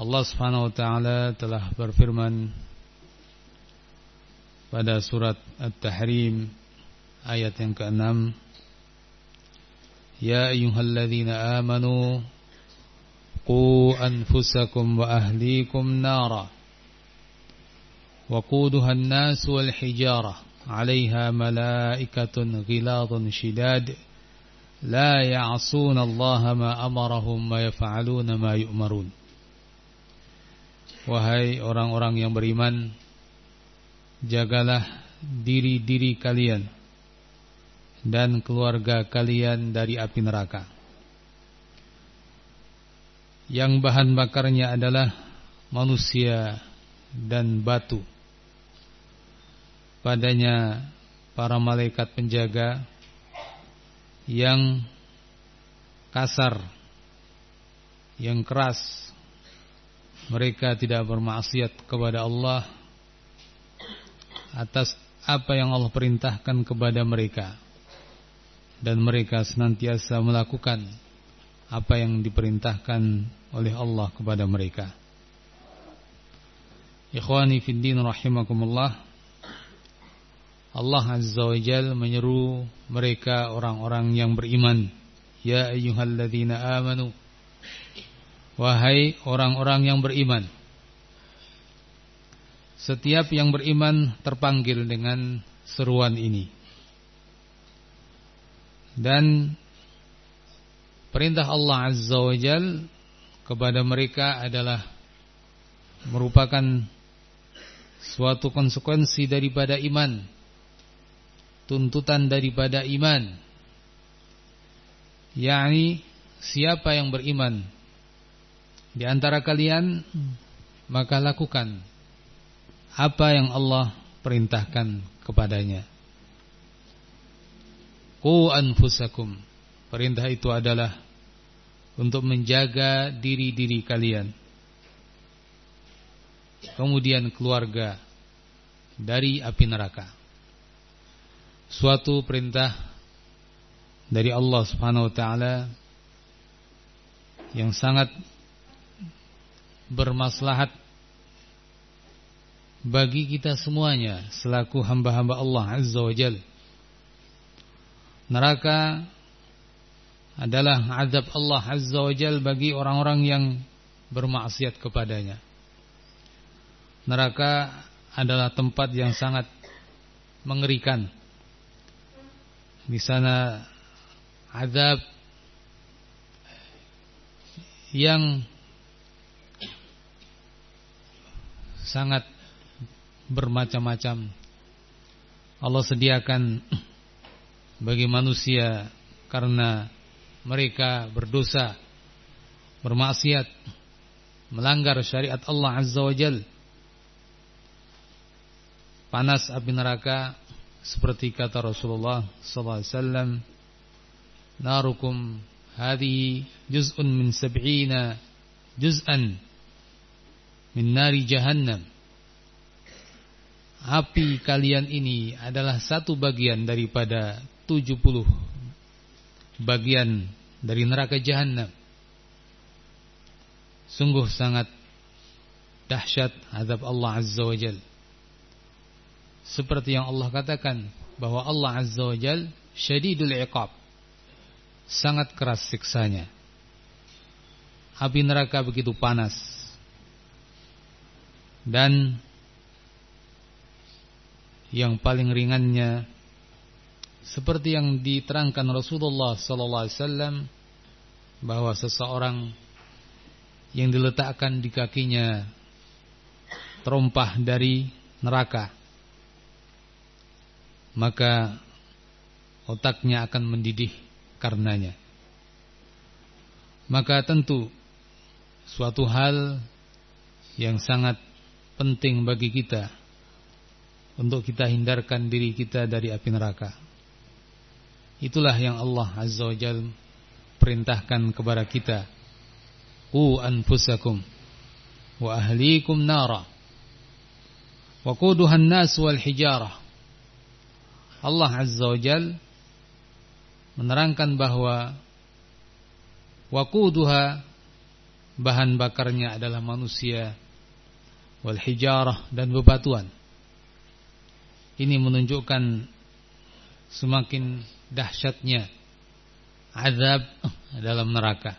Allah Subhanahu wa taala telah berfirman pada surat At-Tahrim ayat yang ke-6 Ya ayyuhalladzina amanu qu anfusakum wa ahlikum nara وقودها الناس والحجارة عليها ملائكة غلاظ شداد La ya'asuna Allah ma amarahum ma yaf'aluna ma yu'marun Wahai orang-orang yang beriman Jagalah diri-diri kalian Dan keluarga kalian dari api neraka Yang bahan bakarnya adalah manusia dan batu Padanya para malaikat penjaga yang kasar, yang keras. Mereka tidak bermaksiat kepada Allah atas apa yang Allah perintahkan kepada mereka. Dan mereka senantiasa melakukan apa yang diperintahkan oleh Allah kepada mereka. Ikhwani fiddin rahimakumullah. Allah Azza wa Jal menyeru mereka orang-orang yang beriman Ya ayyuhalladzina amanu Wahai orang-orang yang beriman. Setiap yang beriman terpanggil dengan seruan ini. Dan Perintah Allah Azza wa Jal Kepada mereka adalah Merupakan Suatu konsekuensi daripada iman tuntutan daripada iman. Yakni siapa yang beriman di antara kalian maka lakukan apa yang Allah perintahkan kepadanya. Qu anfusakum. Perintah itu adalah untuk menjaga diri-diri kalian. Kemudian keluarga dari api neraka. Suatu perintah dari Allah Subhanahu wa taala yang sangat bermaslahat bagi kita semuanya selaku hamba-hamba Allah Azza wa Jal. Neraka adalah azab Allah Azza wa Jal bagi orang-orang yang bermaksiat kepadanya. Neraka adalah tempat yang sangat mengerikan di sana azab yang sangat bermacam-macam. Allah sediakan bagi manusia karena mereka berdosa, bermaksiat, melanggar syariat Allah Azza wa Jal. Panas api neraka seperti kata Rasulullah sallallahu alaihi wasallam narukum hadhihi juz'un min sab'ina juz'an min nari jahannam. Api kalian ini adalah satu bagian daripada 70 bagian dari neraka jahanam sungguh sangat dahsyat azab Allah azza wajal seperti yang Allah katakan bahwa Allah azza wajal syadidul iqab. Sangat keras siksanya. Api neraka begitu panas dan yang paling ringannya seperti yang diterangkan Rasulullah sallallahu alaihi wasallam bahwa seseorang yang diletakkan di kakinya terompah dari neraka maka otaknya akan mendidih karenanya. Maka tentu suatu hal yang sangat penting bagi kita untuk kita hindarkan diri kita dari api neraka. Itulah yang Allah Azza wa Jal perintahkan kepada kita. Qu anfusakum wa ahlikum nara. Wa quduhan nas wal hijarah. Allah Azza wa Jal menerangkan bahwa waquduha bahan bakarnya adalah manusia wal hijarah dan bebatuan. Ini menunjukkan semakin dahsyatnya azab dalam neraka.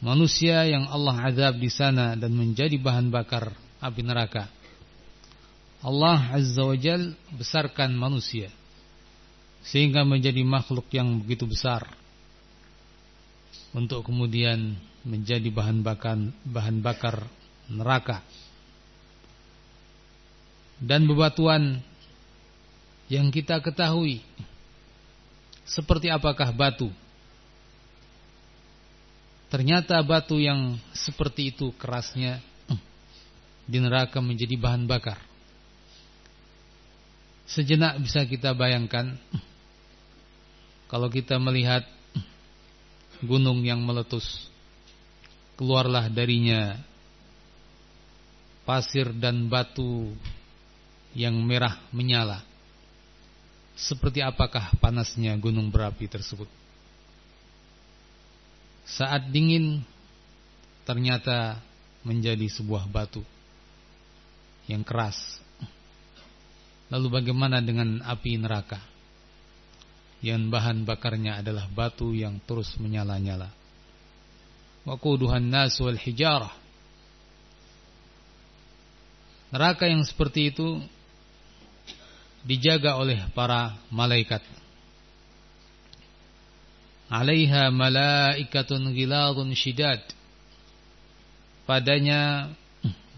Manusia yang Allah azab di sana dan menjadi bahan bakar api neraka. Allah Azza wa Jal besarkan manusia sehingga menjadi makhluk yang begitu besar untuk kemudian menjadi bahan bakar bahan bakar neraka. Dan bebatuan yang kita ketahui seperti apakah batu? Ternyata batu yang seperti itu kerasnya di neraka menjadi bahan bakar. Sejenak bisa kita bayangkan kalau kita melihat gunung yang meletus keluarlah darinya pasir dan batu yang merah menyala. Seperti apakah panasnya gunung berapi tersebut? Saat dingin ternyata menjadi sebuah batu yang keras. Lalu bagaimana dengan api neraka? Yang bahan bakarnya adalah batu yang terus menyala-nyala waquduhan nas wal hijarah. Neraka yang seperti itu dijaga oleh para malaikat. Alaiha malaikatun ghiladun shidad. Padanya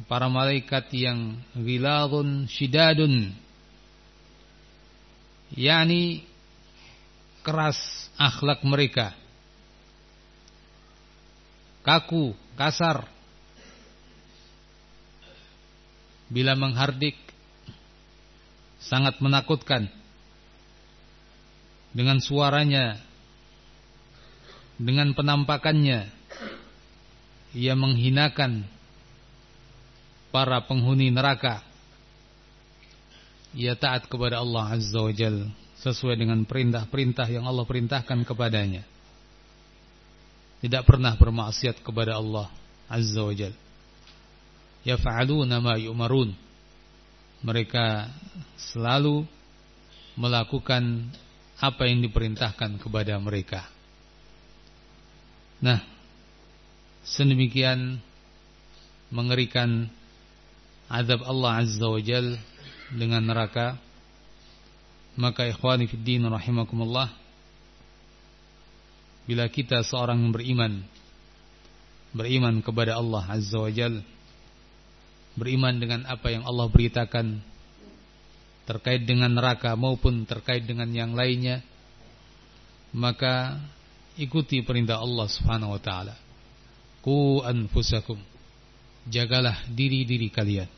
para malaikat yang ghiladun shidadun. yakni keras akhlak mereka kaku, kasar. Bila menghardik sangat menakutkan. Dengan suaranya, dengan penampakannya, ia menghinakan para penghuni neraka. Ia taat kepada Allah Azza wa Jal sesuai dengan perintah-perintah yang Allah perintahkan kepadanya tidak pernah bermaksiat kepada Allah Azza wa Jal. Yaf'aluna ma yu'marun. Mereka selalu melakukan apa yang diperintahkan kepada mereka. Nah, sedemikian mengerikan azab Allah Azza wa Jal dengan neraka. Maka ikhwani fid rahimakumullah bila kita seorang beriman beriman kepada Allah Azza wa Jal beriman dengan apa yang Allah beritakan terkait dengan neraka maupun terkait dengan yang lainnya maka ikuti perintah Allah Subhanahu wa taala. Ku anfusakum jagalah diri-diri kalian.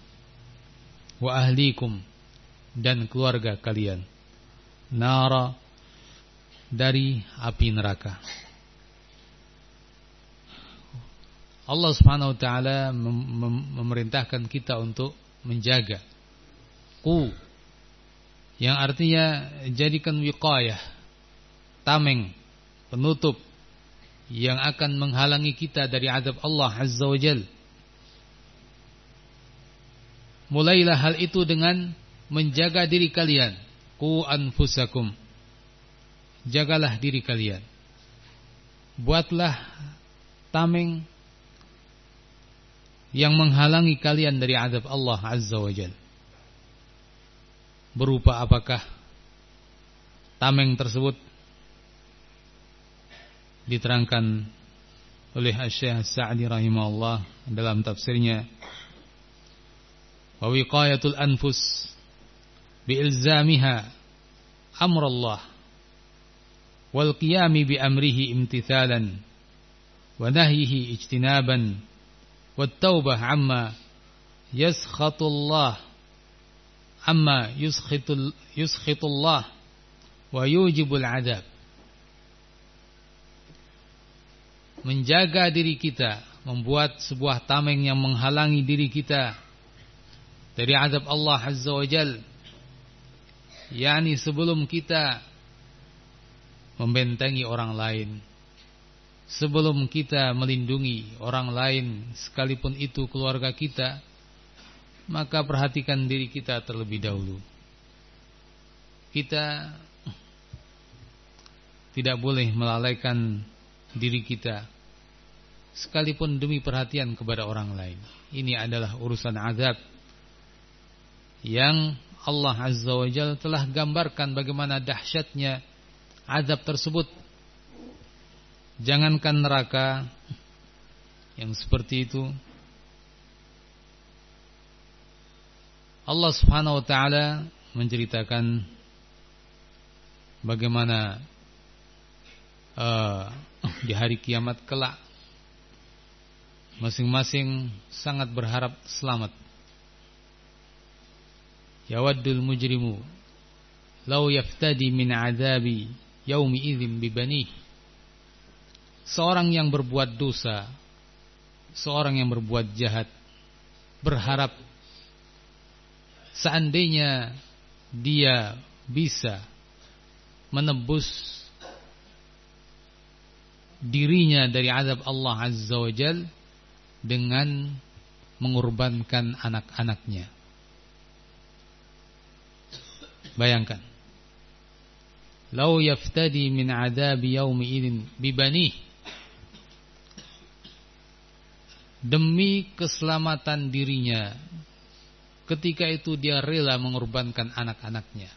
Wa ahlikum dan keluarga kalian. Nara dari api neraka. Allah Subhanahu wa taala memerintahkan kita untuk menjaga ku yang artinya jadikan wiqayah tameng penutup yang akan menghalangi kita dari adab Allah Azza wa Jal. Mulailah hal itu dengan menjaga diri kalian. Ku anfusakum. Jagalah diri kalian. Buatlah tameng yang menghalangi kalian dari adab Allah Azza wa Jal. Berupa apakah tameng tersebut diterangkan oleh Syekh Sa'di rahimahullah dalam tafsirnya wa wiqayatul anfus bi ilzamiha amrullah wal qiyami bi amrihi imtithalan wa nahyihi ijtinaban wat taubah amma yaskhatullah amma yuskhitul yuskhitullah wa yujibul adab menjaga diri kita, membuat sebuah tameng yang menghalangi diri kita dari azab Allah Azza wa Jal. Yani sebelum kita membentengi orang lain, sebelum kita melindungi orang lain, sekalipun itu keluarga kita, maka perhatikan diri kita terlebih dahulu. Kita tidak boleh melalaikan diri kita sekalipun demi perhatian kepada orang lain. Ini adalah urusan azab yang Allah Azza wa Jalla telah gambarkan bagaimana dahsyatnya azab tersebut. Jangankan neraka yang seperti itu. Allah Subhanahu wa taala menceritakan bagaimana uh, di hari kiamat kelak Masing-masing sangat berharap selamat. Yawaddul mujrimu law yaftadi min adabi yaumi idzin bibani. Seorang yang berbuat dosa, seorang yang berbuat jahat berharap seandainya dia bisa menebus dirinya dari azab Allah Azza wa Jalla dengan mengorbankan anak-anaknya. Bayangkan. Lau yaftadi min adabi yaumi idin bibani demi keselamatan dirinya ketika itu dia rela mengorbankan anak-anaknya.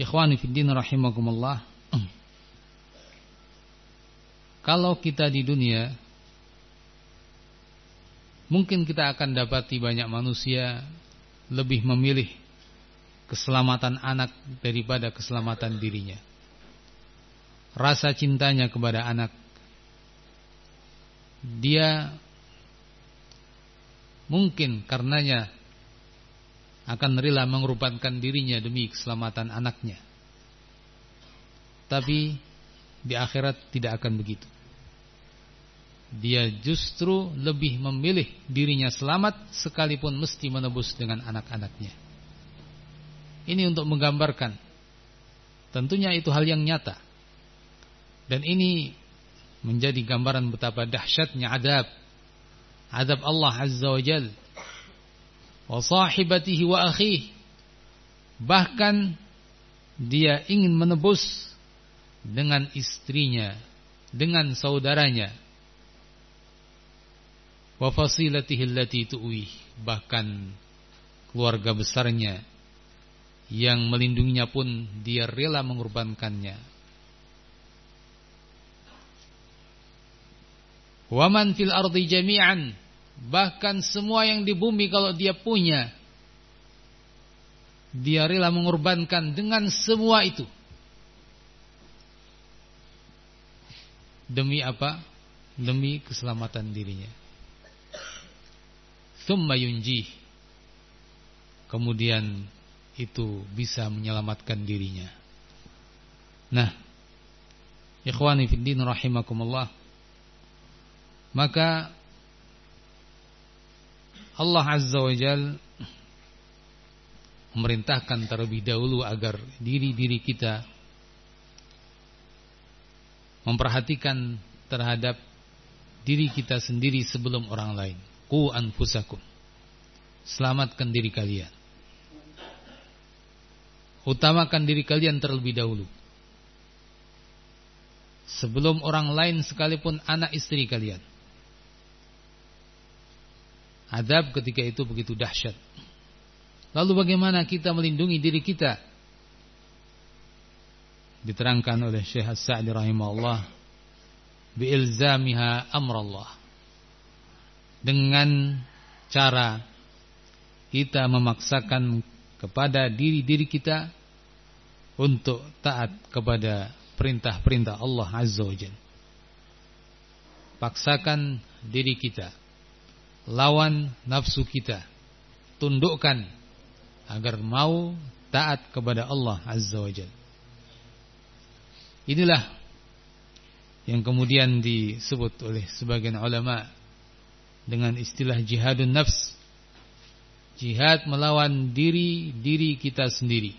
Ikhwani fiddin rahimakumullah. Kalau kita di dunia Mungkin kita akan dapati banyak manusia lebih memilih keselamatan anak daripada keselamatan dirinya. Rasa cintanya kepada anak dia mungkin karenanya akan rela mengorbankan dirinya demi keselamatan anaknya. Tapi di akhirat tidak akan begitu dia justru lebih memilih dirinya selamat sekalipun mesti menebus dengan anak-anaknya. Ini untuk menggambarkan. Tentunya itu hal yang nyata. Dan ini menjadi gambaran betapa dahsyatnya adab. Adab Allah Azza wa Jal. Wa sahibatihi wa akhih. Bahkan dia ingin menebus dengan istrinya, dengan saudaranya, wa fasilatihi allati tu'wi bahkan keluarga besarnya yang melindunginya pun dia rela mengorbankannya waman fil ardi jami'an bahkan semua yang di bumi kalau dia punya dia rela mengorbankan dengan semua itu demi apa demi keselamatan dirinya Thumma yunjih. Kemudian itu bisa menyelamatkan dirinya. Nah, ikhwani fiddin rahimakumullah. Maka Allah Azza wa Jal memerintahkan terlebih dahulu agar diri-diri kita memperhatikan terhadap diri kita sendiri sebelum orang lain. Ku anfusakum. Selamatkan diri kalian. Utamakan diri kalian terlebih dahulu. Sebelum orang lain sekalipun anak istri kalian. Adab ketika itu begitu dahsyat. Lalu bagaimana kita melindungi diri kita? Diterangkan oleh Syekh As-Sa'di rahimahullah biilzamiha amrallah. Dengan cara kita memaksakan kepada diri-diri kita untuk taat kepada perintah-perintah Allah Azza wa Jalla. Paksakan diri kita lawan nafsu kita. Tundukkan agar mau taat kepada Allah Azza wa Jalla. Inilah yang kemudian disebut oleh sebagian ulama dengan istilah jihadun nafs. Jihad melawan diri diri kita sendiri.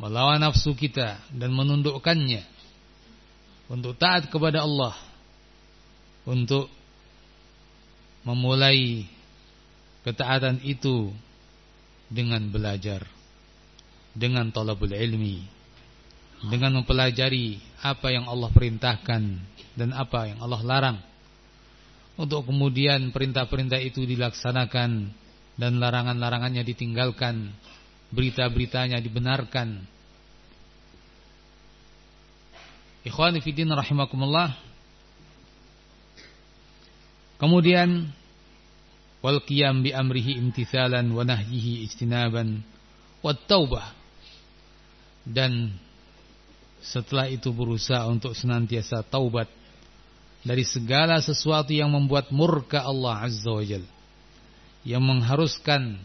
Melawan nafsu kita dan menundukkannya untuk taat kepada Allah. Untuk memulai ketaatan itu dengan belajar, dengan talabul ilmi, dengan mempelajari apa yang Allah perintahkan dan apa yang Allah larang. Untuk kemudian perintah-perintah itu dilaksanakan dan larangan-larangannya ditinggalkan, berita-beritanya dibenarkan. Ikhwani fillah rahimakumullah. Kemudian wal qiyam bi amrihi imtithalan wa nahyihi ijtinaban taubah dan setelah itu berusaha untuk senantiasa taubat dari segala sesuatu yang membuat murka Allah Azza wa yang mengharuskan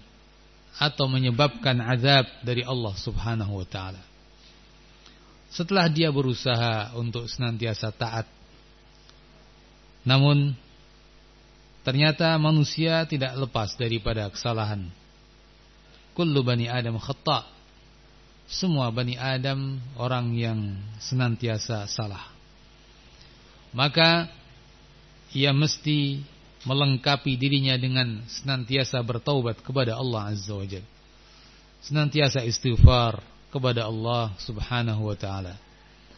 atau menyebabkan azab dari Allah Subhanahu wa taala. Setelah dia berusaha untuk senantiasa taat namun Ternyata manusia tidak lepas daripada kesalahan. Kullu bani Adam khata. Semua bani Adam orang yang senantiasa salah. Maka ia mesti melengkapi dirinya dengan senantiasa bertaubat kepada Allah Azza wa Jalla. Senantiasa istighfar kepada Allah Subhanahu wa taala.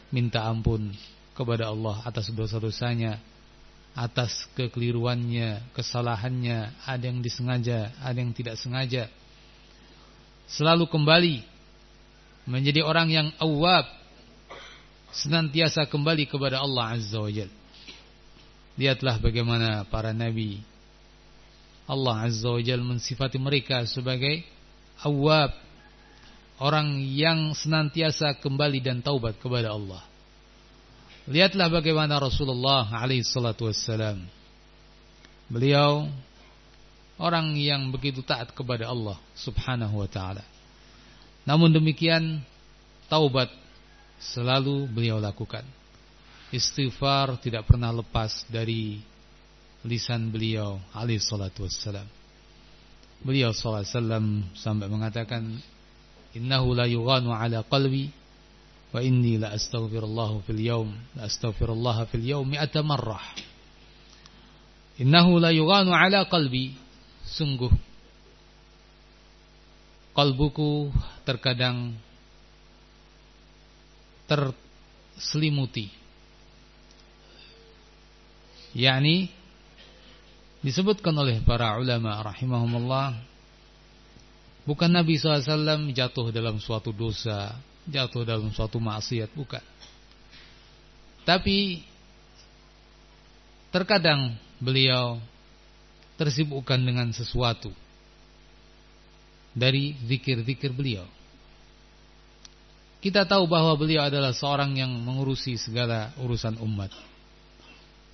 Minta ampun kepada Allah atas dosa-dosanya atas kekeliruannya, kesalahannya, ada yang disengaja, ada yang tidak sengaja. Selalu kembali menjadi orang yang awab, senantiasa kembali kepada Allah Azza wa Jal. Lihatlah bagaimana para nabi Allah Azza wa Jal mensifati mereka sebagai awab, orang yang senantiasa kembali dan taubat kepada Allah. Lihatlah bagaimana Rasulullah alaihi salatu wassalam. Beliau orang yang begitu taat kepada Allah Subhanahu wa taala. Namun demikian taubat selalu beliau lakukan. Istighfar tidak pernah lepas dari lisan beliau alaihi salatu wassalam. Beliau sallallahu alaihi wasallam sampai mengatakan innahu la yughanu ala qalbi wa inni la astaghfirullah fil yawm la astaghfirullah fil yawm mi'ata marrah. Innahu la yughanu ala qalbi. Sungguh kalbuku terkadang terselimuti. Yakni disebutkan oleh para ulama rahimahumullah bukan Nabi SAW jatuh dalam suatu dosa jatuh dalam suatu maksiat bukan. Tapi terkadang beliau tersibukkan dengan sesuatu dari zikir-zikir beliau. Kita tahu bahwa beliau adalah seorang yang mengurusi segala urusan umat.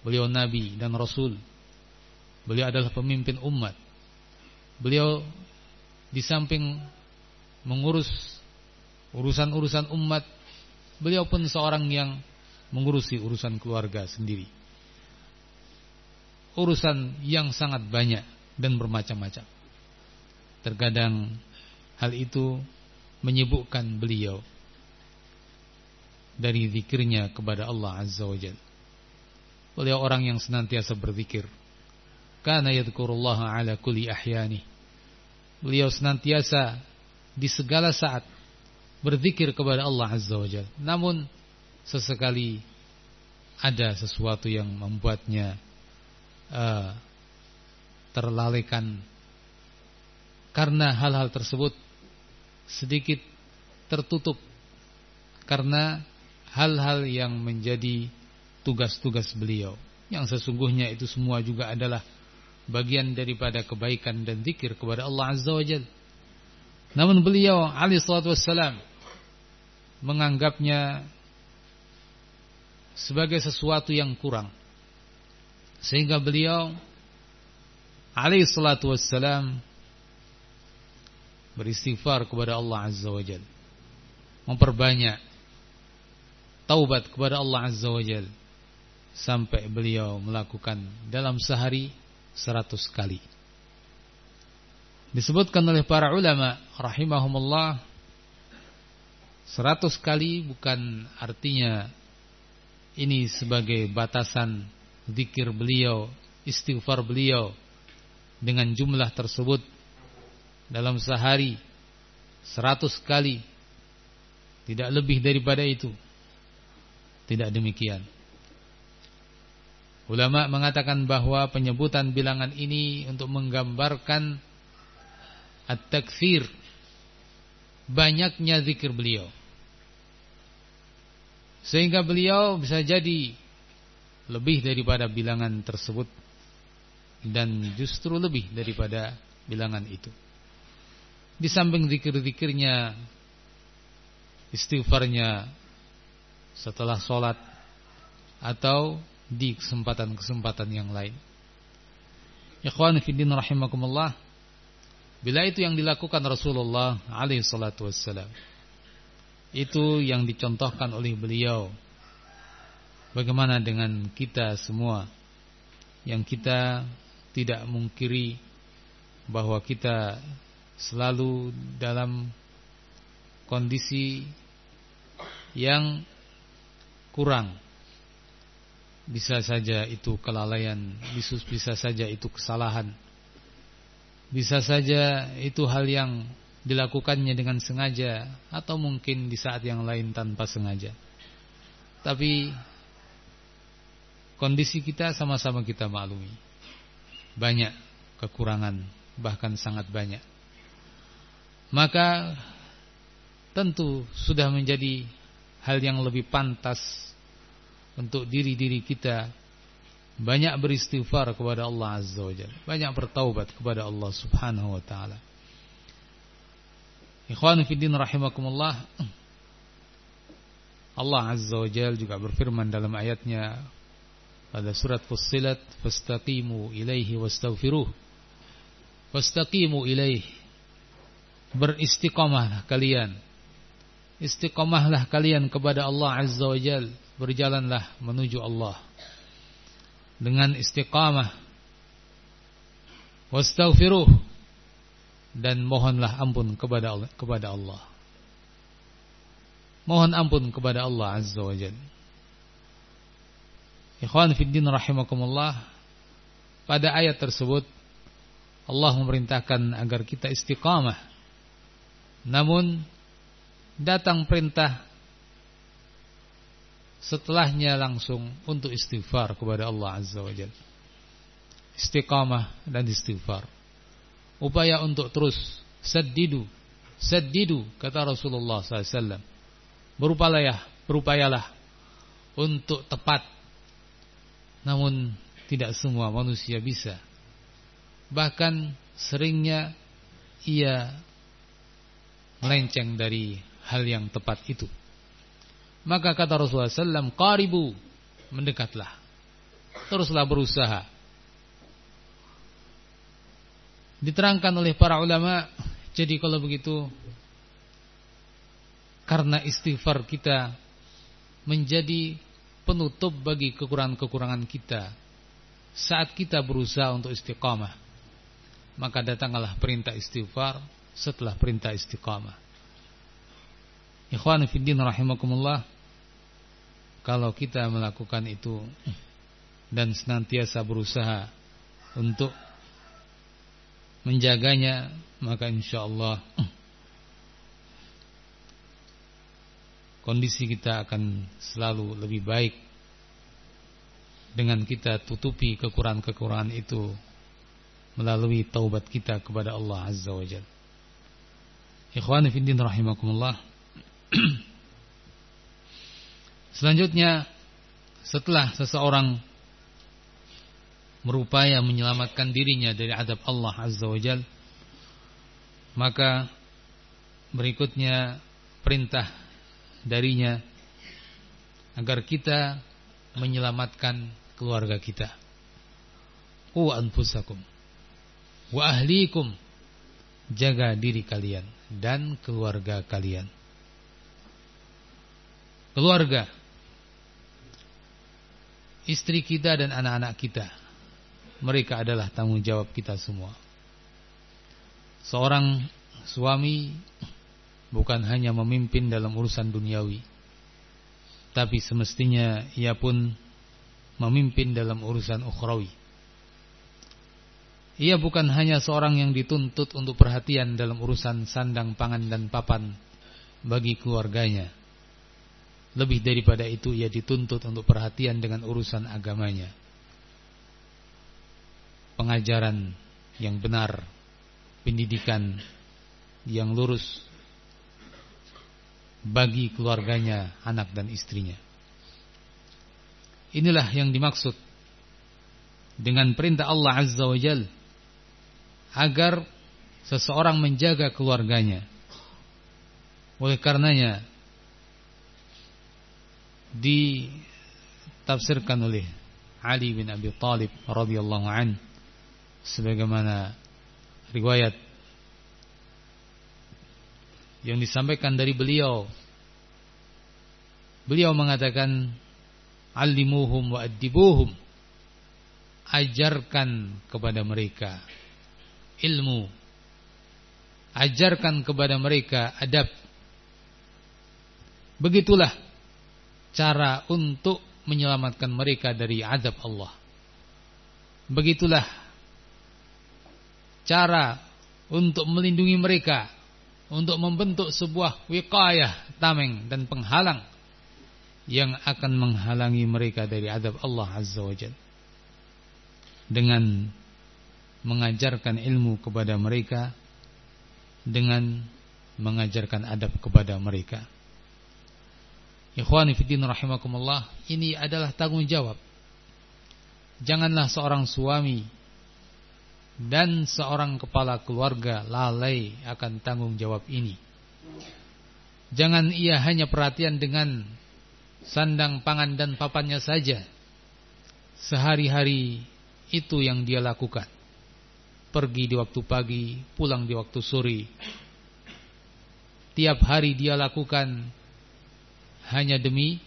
Beliau nabi dan rasul. Beliau adalah pemimpin umat. Beliau di samping mengurus urusan-urusan umat, beliau pun seorang yang mengurusi urusan keluarga sendiri. urusan yang sangat banyak dan bermacam-macam. Terkadang hal itu menyibukkan beliau dari zikirnya kepada Allah Azza wa Jalla. Beliau orang yang senantiasa berzikir. Karena yadhkurullah ala kulli ahyani. Beliau senantiasa di segala saat berzikir kepada Allah Azza wa Jalla. Namun sesekali ada sesuatu yang membuatnya uh, terlalaikan karena hal-hal tersebut sedikit tertutup karena hal-hal yang menjadi tugas-tugas beliau yang sesungguhnya itu semua juga adalah bagian daripada kebaikan dan zikir kepada Allah Azza wa Jalla. Namun beliau alaihi salatu wassalam menganggapnya sebagai sesuatu yang kurang. Sehingga beliau alaihi salatu wassalam beristighfar kepada Allah Azza wa Jalla. Memperbanyak taubat kepada Allah Azza wa Jalla sampai beliau melakukan dalam sehari seratus kali. Disebutkan oleh para ulama rahimahumullah seratus kali bukan artinya ini sebagai batasan zikir beliau, istighfar beliau dengan jumlah tersebut dalam sehari. Seratus kali. Tidak lebih daripada itu. Tidak demikian. Ulama mengatakan bahwa penyebutan bilangan ini untuk menggambarkan at-takfir banyaknya zikir beliau sehingga beliau bisa jadi lebih daripada bilangan tersebut dan justru lebih daripada bilangan itu. Di samping zikir-zikirnya, istighfarnya setelah sholat atau di kesempatan-kesempatan yang lain. Ikhwan fiddin rahimakumullah. Bila itu yang dilakukan Rasulullah alaihi salatu wassalam itu yang dicontohkan oleh beliau. Bagaimana dengan kita semua yang kita tidak mungkiri bahwa kita selalu dalam kondisi yang kurang. Bisa saja itu kelalaian, bisa saja itu kesalahan. Bisa saja itu hal yang dilakukannya dengan sengaja atau mungkin di saat yang lain tanpa sengaja. Tapi kondisi kita sama-sama kita maklumi. Banyak kekurangan, bahkan sangat banyak. Maka tentu sudah menjadi hal yang lebih pantas untuk diri-diri kita banyak beristighfar kepada Allah Azza wa Jalla, banyak bertaubat kepada Allah Subhanahu wa taala. Ikhwan fiddin rahimakumullah Allah Azza wa Jal juga berfirman dalam ayatnya pada surat Fussilat fastaqimu ilaihi wastaghfiruh. Fastaqimu ilaihi. Beristiqamahlah kalian. Istiqamahlah kalian kepada Allah Azza wa Jal berjalanlah menuju Allah dengan istiqamah wastaghfiruh dan mohonlah ampun kepada Allah, kepada Allah. Mohon ampun kepada Allah Azza wa Jalla. Ikhwan fiddin rahimakumullah pada ayat tersebut Allah memerintahkan agar kita istiqamah. Namun datang perintah setelahnya langsung untuk istighfar kepada Allah Azza wa Jalla. Istiqamah dan istighfar. Upaya untuk terus sedidu sedidu kata Rasulullah SAW berupayalah berupayalah untuk tepat. Namun tidak semua manusia bisa. Bahkan seringnya ia melenceng dari hal yang tepat itu maka kata Rasulullah SAW qaribu mendekatlah. Teruslah berusaha. Diterangkan oleh para ulama, jadi kalau begitu karena istighfar kita menjadi penutup bagi kekurangan-kekurangan kita. saat kita berusaha untuk istiqamah maka datanglah perintah istighfar setelah perintah istiqamah. Ikhwan fiddin rahimakumullah kalau kita melakukan itu dan senantiasa berusaha untuk menjaganya maka insyaallah kondisi kita akan selalu lebih baik dengan kita tutupi kekurangan-kekurangan itu melalui taubat kita kepada Allah Azza wa Jalla. Ikhwani fiddin rahimakumullah. Selanjutnya setelah seseorang berupaya menyelamatkan dirinya dari adab Allah Azza wa Jalla, maka berikutnya perintah darinya agar kita menyelamatkan keluarga kita. Wa anfusakum wa ahlikum. Jaga diri kalian dan keluarga kalian. Keluarga istri kita dan anak-anak kita. Mereka adalah tanggung jawab kita semua. Seorang suami bukan hanya memimpin dalam urusan duniawi, tapi semestinya ia pun memimpin dalam urusan ukhrawi. Ia bukan hanya seorang yang dituntut untuk perhatian dalam urusan sandang, pangan, dan papan bagi keluarganya. Lebih daripada itu ia dituntut untuk perhatian dengan urusan agamanya. Pengajaran yang benar, pendidikan yang lurus bagi keluarganya, anak dan istrinya. Inilah yang dimaksud dengan perintah Allah Azza wa Jal agar seseorang menjaga keluarganya. Oleh karenanya ditafsirkan oleh Ali bin Abi Talib radhiyallahu an sebagaimana riwayat yang disampaikan dari beliau. Beliau mengatakan alimuhum wa adibuhum ajarkan kepada mereka ilmu. Ajarkan kepada mereka adab. Begitulah cara untuk menyelamatkan mereka dari adab Allah. Begitulah cara untuk melindungi mereka untuk membentuk sebuah wiqayah tameng dan penghalang yang akan menghalangi mereka dari adab Allah Azza wa Jal dengan mengajarkan ilmu kepada mereka dengan mengajarkan adab kepada mereka Ikhwani fiddin rahimakumullah ini adalah tanggung jawab janganlah seorang suami dan seorang kepala keluarga lalai akan tanggung jawab ini jangan ia hanya perhatian dengan sandang pangan dan papannya saja. Sehari-hari itu yang dia lakukan. Pergi di waktu pagi, pulang di waktu sore. Tiap hari dia lakukan hanya demi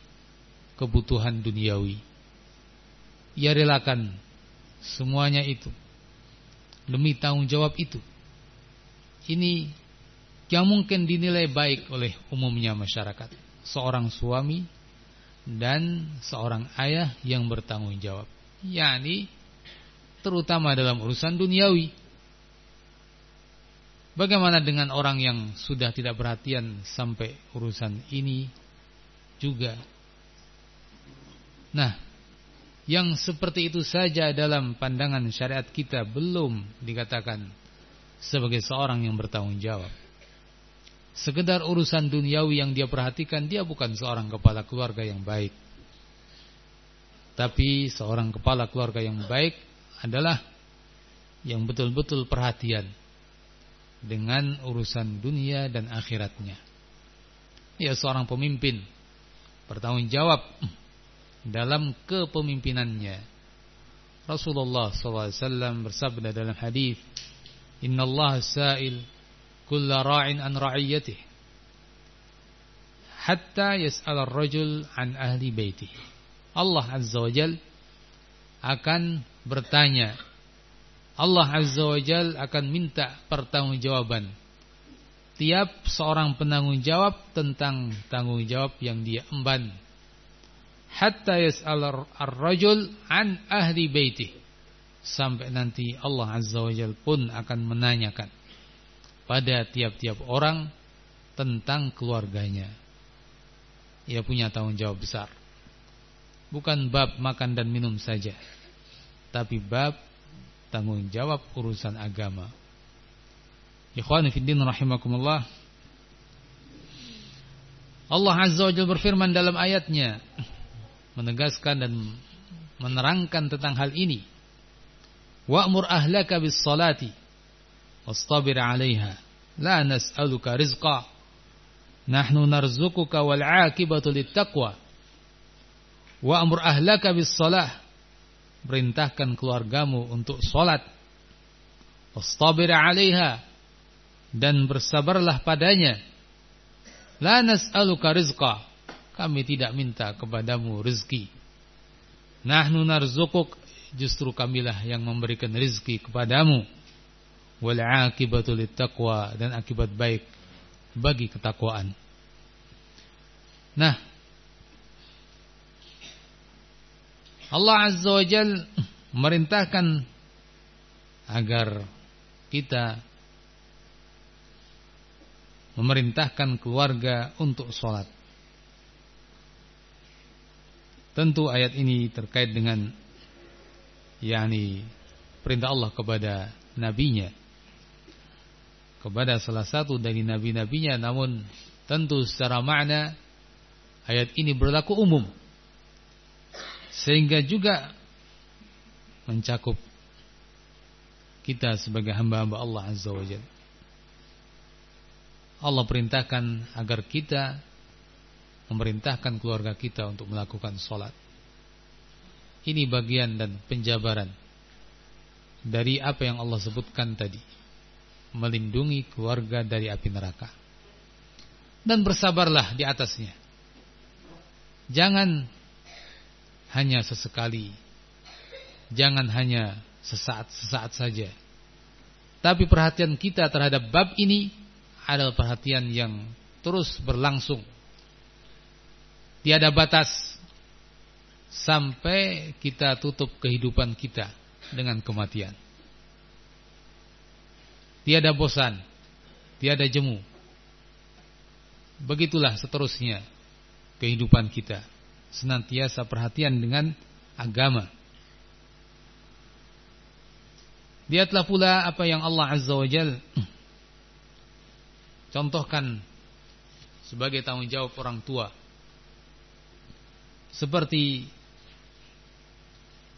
kebutuhan duniawi. Ia relakan semuanya itu demi tanggung jawab itu. Ini yang mungkin dinilai baik oleh umumnya masyarakat. Seorang suami dan seorang ayah yang bertanggung jawab. yakni terutama dalam urusan duniawi. Bagaimana dengan orang yang sudah tidak perhatian sampai urusan ini juga? Nah, yang seperti itu saja dalam pandangan syariat kita belum dikatakan sebagai seorang yang bertanggung jawab sekedar urusan duniawi yang dia perhatikan, dia bukan seorang kepala keluarga yang baik. Tapi seorang kepala keluarga yang baik adalah yang betul-betul perhatian dengan urusan dunia dan akhiratnya. Ya seorang pemimpin bertanggung jawab dalam kepemimpinannya. Rasulullah SAW bersabda dalam hadis, "Inna Allah sa'il kulla ra'in an ra'iyatih, hatta yas'al ar-rajul an ahli baitih." Allah Azza wa Jal akan bertanya. Allah Azza wa Jal akan minta pertanggungjawaban Tiap seorang penanggung jawab tentang tanggung jawab yang dia emban. Hatta yas'al ar-rajul an ahli baitih. Sampai nanti Allah Azza wa Jal pun akan menanyakan pada tiap-tiap orang tentang keluarganya. Ia punya tanggung jawab besar. Bukan bab makan dan minum saja tapi bab tanggung jawab urusan agama. Ikhwani fi din rahimakumullah. Allah Azza wa Jalla berfirman dalam ayatnya menegaskan dan menerangkan tentang hal ini. Wa'mur ahlaka bis salati wastabir 'alaiha la nas'aluka rizqa nahnu narzuquka wal 'aqibatu lit taqwa. Wa'mur ahlaka bis salah perintahkan keluargamu untuk sholat. Wastabir 'alaiha dan bersabarlah padanya. La nas'aluka rizqa. Kami tidak minta kepadamu rezeki. Nahnu narzukuk justru kamilah yang memberikan rezeki kepadamu. Wal 'aqibatu taqwa dan akibat baik bagi ketakwaan. Nah, Allah Azza wa Jal merintahkan agar kita memerintahkan keluarga untuk sholat. Tentu ayat ini terkait dengan yakni perintah Allah kepada nabinya kepada salah satu dari nabi-nabinya namun tentu secara makna ayat ini berlaku umum sehingga juga mencakup kita sebagai hamba-hamba Allah Azza wa Jalla. Allah perintahkan agar kita memerintahkan keluarga kita untuk melakukan sholat. Ini bagian dan penjabaran dari apa yang Allah sebutkan tadi. Melindungi keluarga dari api neraka. Dan bersabarlah di atasnya. Jangan hanya sesekali. Jangan hanya sesaat-sesaat saja. Tapi perhatian kita terhadap bab ini adalah perhatian yang terus berlangsung. Tiada batas sampai kita tutup kehidupan kita dengan kematian. Tiada bosan, tiada jemu. Begitulah seterusnya kehidupan kita senantiasa perhatian dengan agama. Lihatlah pula apa yang Allah Azza wa Jal contohkan sebagai tanggung jawab orang tua. Seperti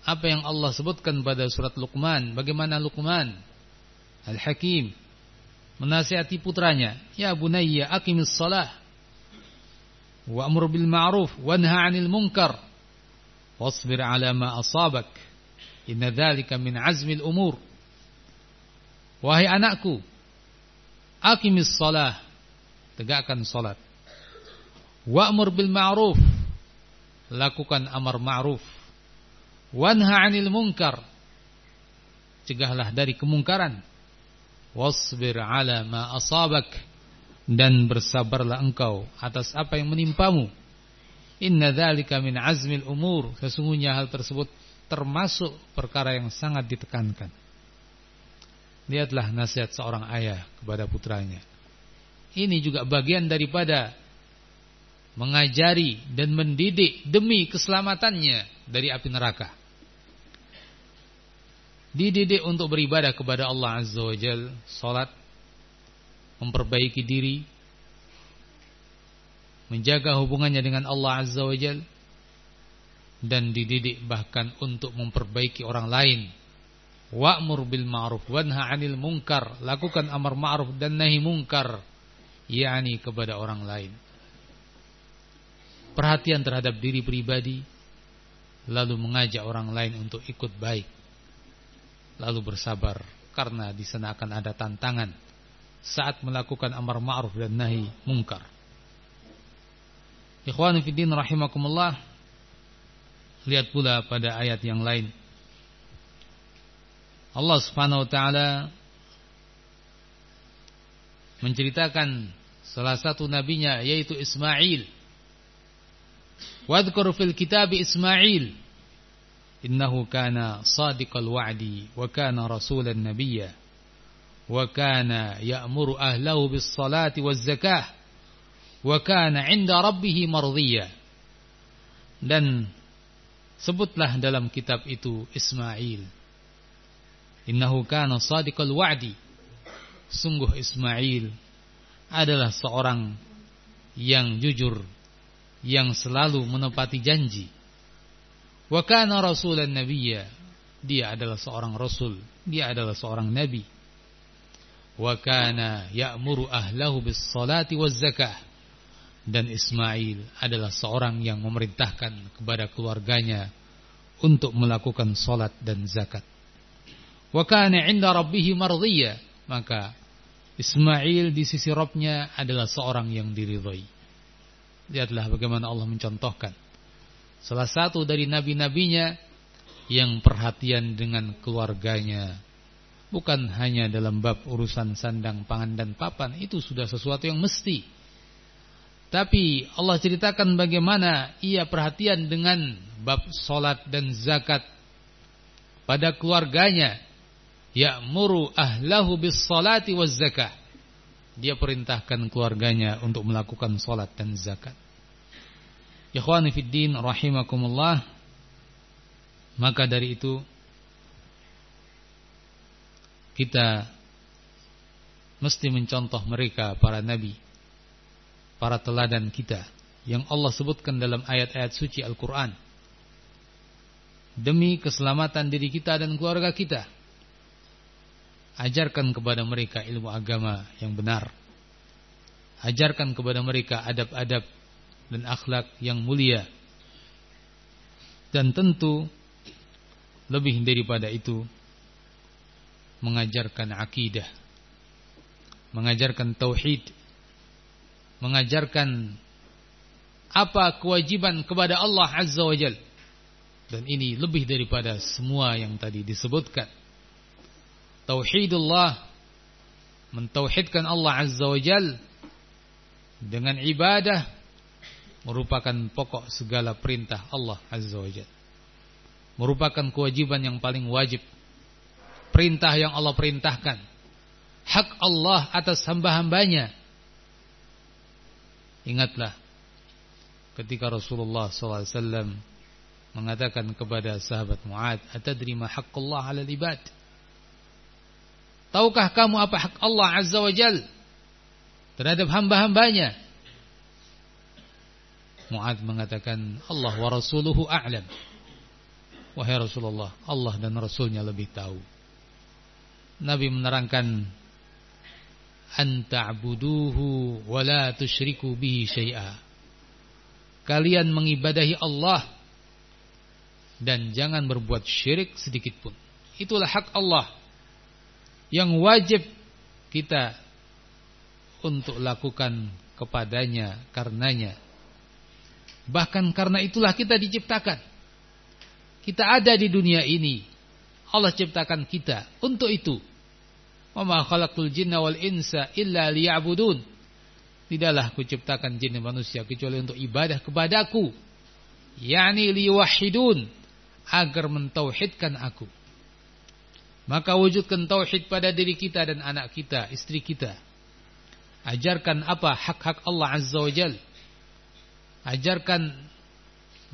apa yang Allah sebutkan pada surat Luqman, bagaimana Luqman Al-Hakim menasihati putranya, "Ya bunayya aqimis salah wa'mur bil ma'ruf wanha 'anil munkar wasbir 'ala ma asabak inna dzalika min 'azmil umur wahai anakku aqimis shalah tegakkan salat. Wa'mur bil ma'ruf. Lakukan amar ma'ruf. Wanha 'anil munkar. Cegahlah dari kemungkaran. Wasbir 'ala ma asabak. Dan bersabarlah engkau atas apa yang menimpamu. Inna dzalika min azmil umur. Sesungguhnya hal tersebut termasuk perkara yang sangat ditekankan. Lihatlah nasihat seorang ayah kepada putranya. Ini juga bagian daripada mengajari dan mendidik demi keselamatannya dari api neraka. Dididik untuk beribadah kepada Allah Azza wa Jal, salat memperbaiki diri, menjaga hubungannya dengan Allah Azza wa Jal, dan dididik bahkan untuk memperbaiki orang lain. Wa'mur bil ma'ruf wanha 'anil munkar, lakukan amar ma'ruf dan nahi munkar, yakni kepada orang lain. Perhatian terhadap diri pribadi, lalu mengajak orang lain untuk ikut baik. Lalu bersabar karena di sana akan ada tantangan saat melakukan amar ma'ruf dan nahi mungkar. Ikhwanu fiddin rahimakumullah. Lihat pula pada ayat yang lain Allah Subhanahu wa taala menceritakan salah satu nabinya yaitu Ismail. Wadhkur fil kitab Ismail. Innahu kana sadiqal wa'di wa kana rasulan nabiyya wa kana ya'muru ahlahu bis salati waz zakah wa kana 'inda rabbih mardiyya. Dan sebutlah dalam kitab itu Ismail innahu kana sadiqal wa'di sungguh Ismail adalah seorang yang jujur, yang selalu menepati janji. Wa kana rasulan nabiyya. Dia adalah seorang rasul, dia adalah seorang nabi. Wa kana ya'muru ahlahu bis salati waz zakah. Dan Ismail adalah seorang yang memerintahkan kepada keluarganya untuk melakukan salat dan zakat. Wa kana 'inda rabbih. Maka Ismail di sisi Robnya adalah seorang yang diridhoi. Lihatlah bagaimana Allah mencontohkan. Salah satu dari nabi-nabinya yang perhatian dengan keluarganya. Bukan hanya dalam bab urusan sandang, pangan, dan papan. Itu sudah sesuatu yang mesti. Tapi Allah ceritakan bagaimana ia perhatian dengan bab solat dan zakat pada keluarganya ya'muru ahlahu bis salati waz zakah. Dia perintahkan keluarganya untuk melakukan salat dan zakat. Ikhwani fid din rahimakumullah. Maka dari itu kita mesti mencontoh mereka para nabi, para teladan kita yang Allah sebutkan dalam ayat-ayat suci Al-Qur'an. Demi keselamatan diri kita dan keluarga kita Ajarkan kepada mereka ilmu agama yang benar. Ajarkan kepada mereka adab-adab dan akhlak yang mulia. Dan tentu lebih daripada itu mengajarkan akidah, mengajarkan tauhid, mengajarkan apa kewajiban kepada Allah Azza wa Jal. Dan ini lebih daripada semua yang tadi disebutkan tauhidullah. Mentauhidkan Allah Azza wa Jal dengan ibadah merupakan pokok segala perintah Allah Azza wa Jal. Merupakan kewajiban yang paling wajib. Perintah yang Allah perintahkan. Hak Allah atas hamba-hambanya. Ingatlah ketika Rasulullah SAW mengatakan kepada sahabat Mu'ad atadri ma haqqullah ala ibad Tahukah kamu apa hak Allah Azza wa Jal terhadap hamba-hambanya? Mu'ad mengatakan Allah wa rasuluhu a'lam. Wahai Rasulullah, Allah dan Rasulnya lebih tahu. Nabi menerangkan anta'buduhu wa la tusyriku bihi syai'a. Kalian mengibadahi Allah dan jangan berbuat syirik sedikit pun. Itulah hak Allah yang wajib kita untuk lakukan kepadanya karenanya. Bahkan karena itulah kita diciptakan. Kita ada di dunia ini. Allah ciptakan kita untuk itu. Wa khalaqul jinna wal insa illa liya'budun. Tidaklah kuciptakan jin dan manusia kecuali untuk ibadah kepadaku. Yani liwahidun agar mentauhidkan aku. Maka wujudkan tauhid pada diri kita dan anak kita, istri kita. Ajarkan apa hak-hak Allah Azza wa Jal. Ajarkan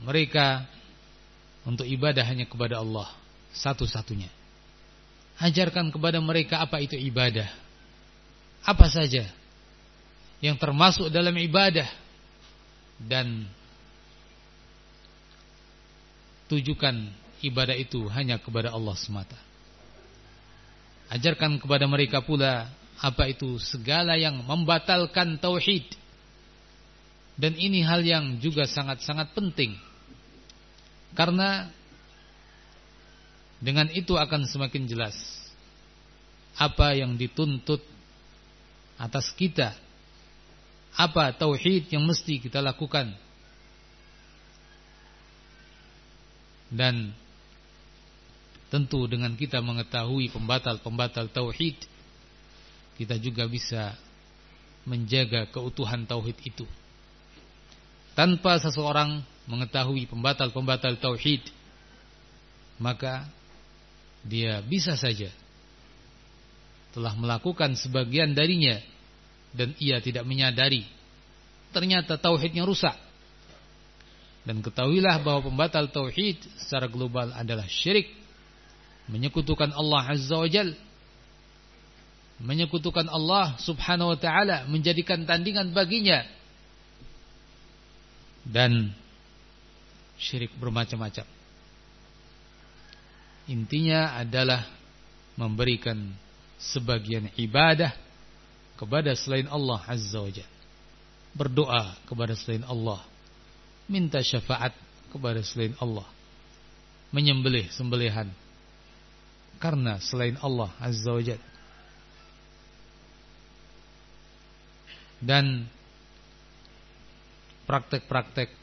mereka untuk ibadah hanya kepada Allah. Satu-satunya. Ajarkan kepada mereka apa itu ibadah. Apa saja yang termasuk dalam ibadah. Dan tujukan ibadah itu hanya kepada Allah semata. Ajarkan kepada mereka pula apa itu segala yang membatalkan tauhid. Dan ini hal yang juga sangat-sangat penting. Karena dengan itu akan semakin jelas apa yang dituntut atas kita. Apa tauhid yang mesti kita lakukan. Dan Tentu dengan kita mengetahui pembatal-pembatal tauhid, kita juga bisa menjaga keutuhan tauhid itu. Tanpa seseorang mengetahui pembatal-pembatal tauhid, maka dia bisa saja telah melakukan sebagian darinya dan ia tidak menyadari ternyata tauhidnya rusak. Dan ketahuilah bahwa pembatal tauhid secara global adalah syirik, menyekutukan Allah Azza wa Jal, menyekutukan Allah Subhanahu wa taala, menjadikan tandingan baginya. Dan syirik bermacam-macam. Intinya adalah memberikan sebagian ibadah kepada selain Allah Azza wa Jalla. Berdoa kepada selain Allah. Minta syafaat kepada selain Allah. Menyembelih sembelihan karena selain Allah Azza wa Jalla. Dan praktek-praktek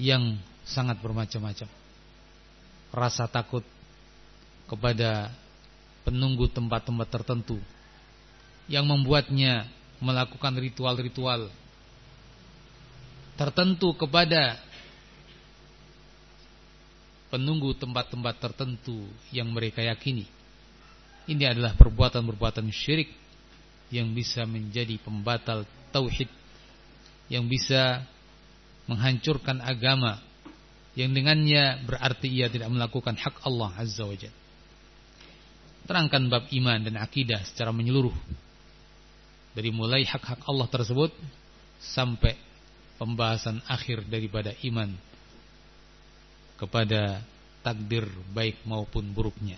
yang sangat bermacam-macam. Rasa takut kepada penunggu tempat-tempat tertentu yang membuatnya melakukan ritual-ritual tertentu kepada penunggu tempat-tempat tertentu yang mereka yakini. Ini adalah perbuatan-perbuatan syirik yang bisa menjadi pembatal tauhid, yang bisa menghancurkan agama, yang dengannya berarti ia tidak melakukan hak Allah Azza wa Jalla terangkan bab iman dan akidah secara menyeluruh. Dari mulai hak-hak Allah tersebut sampai pembahasan akhir daripada iman kepada takdir baik maupun buruknya.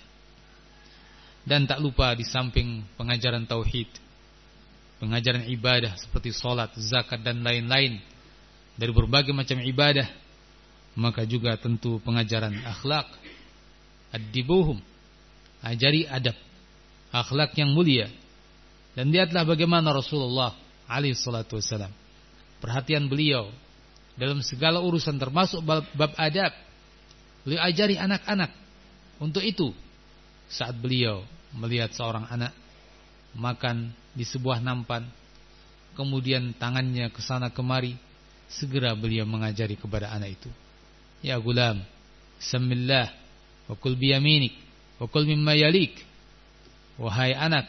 Dan tak lupa di samping pengajaran tauhid, pengajaran ibadah seperti solat, zakat dan lain-lain dari berbagai macam ibadah, maka juga tentu pengajaran akhlak, ad-dibuhum, ajari adab, akhlak yang mulia. Dan lihatlah bagaimana Rasulullah alaihi wasallam. Perhatian beliau dalam segala urusan termasuk bab adab. Beliau ajari anak-anak. Untuk itu, saat beliau melihat seorang anak makan di sebuah nampan, kemudian tangannya ke sana kemari, segera beliau mengajari kepada anak itu. Ya gulam, Bismillah, wa kul biyaminik. Wakul mimma yalik. Wahai anak,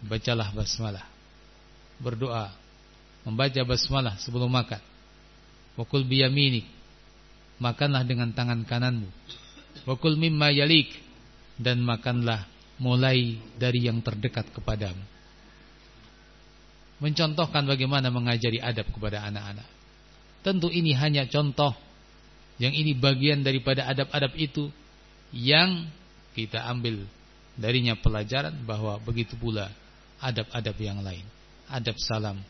bacalah basmalah. Berdoa, membaca basmalah sebelum makan. Wakul biyaminik. Makanlah dengan tangan kananmu. Wakul mimma yalik dan makanlah mulai dari yang terdekat kepadamu. Mencontohkan bagaimana mengajari adab kepada anak-anak. Tentu ini hanya contoh yang ini bagian daripada adab-adab itu yang kita ambil darinya pelajaran bahwa begitu pula adab-adab yang lain. Adab salam,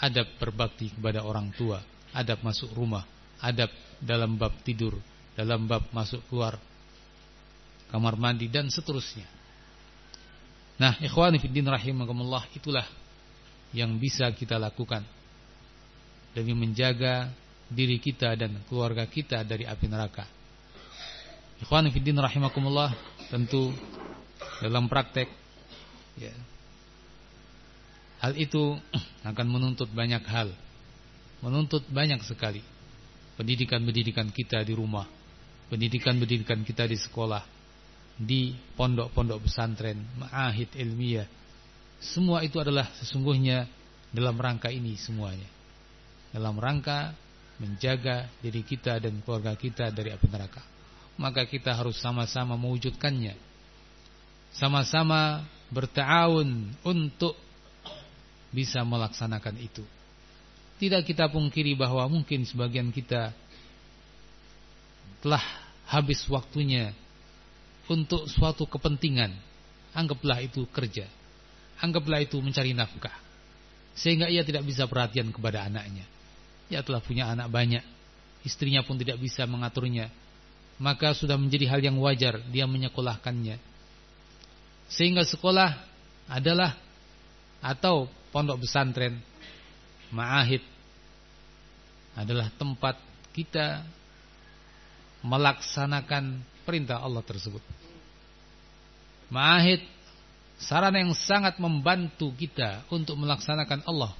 adab berbakti kepada orang tua, adab masuk rumah, adab dalam bab tidur, dalam bab masuk keluar kamar mandi dan seterusnya. Nah, ikhwani fiddin rahimakumullah itulah yang bisa kita lakukan demi menjaga diri kita dan keluarga kita dari api neraka. Ikhwan fiddin rahimakumullah tentu dalam praktek ya, hal itu akan menuntut banyak hal menuntut banyak sekali pendidikan-pendidikan kita di rumah pendidikan-pendidikan kita di sekolah di pondok-pondok pesantren ma'ahid ilmiah semua itu adalah sesungguhnya dalam rangka ini semuanya dalam rangka menjaga diri kita dan keluarga kita dari api neraka maka kita harus sama-sama mewujudkannya. Sama-sama bertahun untuk bisa melaksanakan itu. Tidak kita pungkiri bahwa mungkin sebagian kita telah habis waktunya untuk suatu kepentingan. Anggaplah itu kerja. Anggaplah itu mencari nafkah. Sehingga ia tidak bisa perhatian kepada anaknya. Ia telah punya anak banyak. Istrinya pun tidak bisa mengaturnya maka sudah menjadi hal yang wajar dia menyekolahkannya. Sehingga sekolah adalah atau pondok pesantren, ma'ahid adalah tempat kita melaksanakan perintah Allah tersebut. Ma'ahid sarana yang sangat membantu kita untuk melaksanakan Allah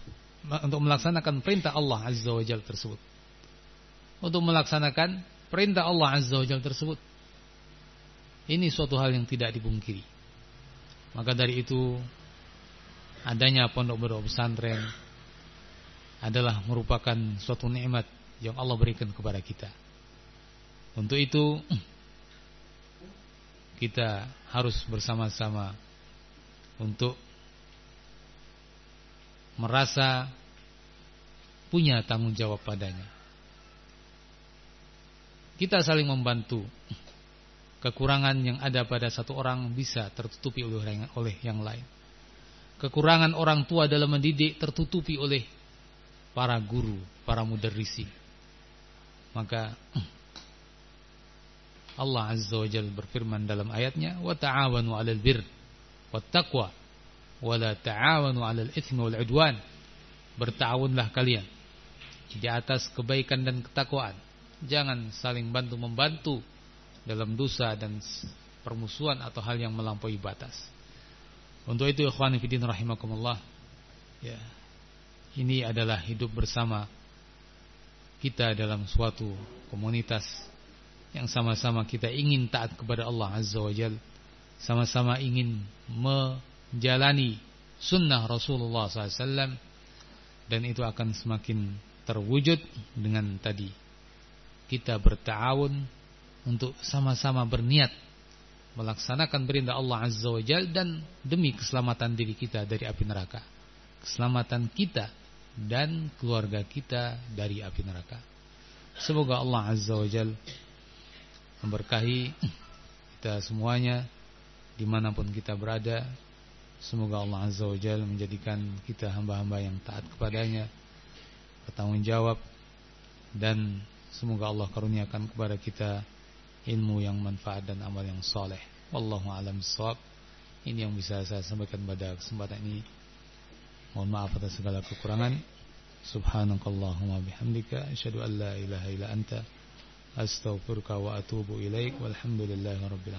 untuk melaksanakan perintah Allah Azza wa Jalla tersebut. Untuk melaksanakan perintah Allah Azza wa Jalla tersebut. Ini suatu hal yang tidak dipungkiri. Maka dari itu adanya pondok-pondok pesantren adalah merupakan suatu nikmat yang Allah berikan kepada kita. Untuk itu kita harus bersama-sama untuk merasa punya tanggung jawab padanya. Kita saling membantu Kekurangan yang ada pada satu orang bisa tertutupi oleh yang lain. Kekurangan orang tua dalam mendidik tertutupi oleh para guru, para mudarrisi. Maka Allah Azza wa Jalla berfirman dalam ayatnya, "Wa ta'awanu 'alal birr wat taqwa wa la ta'awanu 'alal itsmi wal 'udwan." Bertawunlah kalian di atas kebaikan dan ketakwaan. Jangan saling bantu membantu dalam dosa dan permusuhan atau hal yang melampaui batas. Untuk itu ikhwan fillah rahimakumullah ya. Ini adalah hidup bersama kita dalam suatu komunitas yang sama-sama kita ingin taat kepada Allah Azza wa Jal sama-sama ingin menjalani sunnah Rasulullah SAW dan itu akan semakin terwujud dengan tadi kita bertawun untuk sama-sama berniat melaksanakan perintah Allah Azza wa Jal dan demi keselamatan diri kita dari api neraka. Keselamatan kita dan keluarga kita dari api neraka. Semoga Allah Azza wa Jal memberkahi kita semuanya di mana pun kita berada. Semoga Allah Azza wa Jal menjadikan kita hamba-hamba yang taat kepadanya, bertanggung jawab dan semoga Allah karuniakan kepada kita ilmu yang manfaat dan amal yang soleh. Wallahu alam shawab. Ini yang bisa saya sampaikan pada kesempatan ini. Mohon maaf atas segala kekurangan. Subhanakallahumma bihamdika asyhadu an la ilaha illa anta astaghfiruka wa atubu ilaik walhamdulillahi rabbil.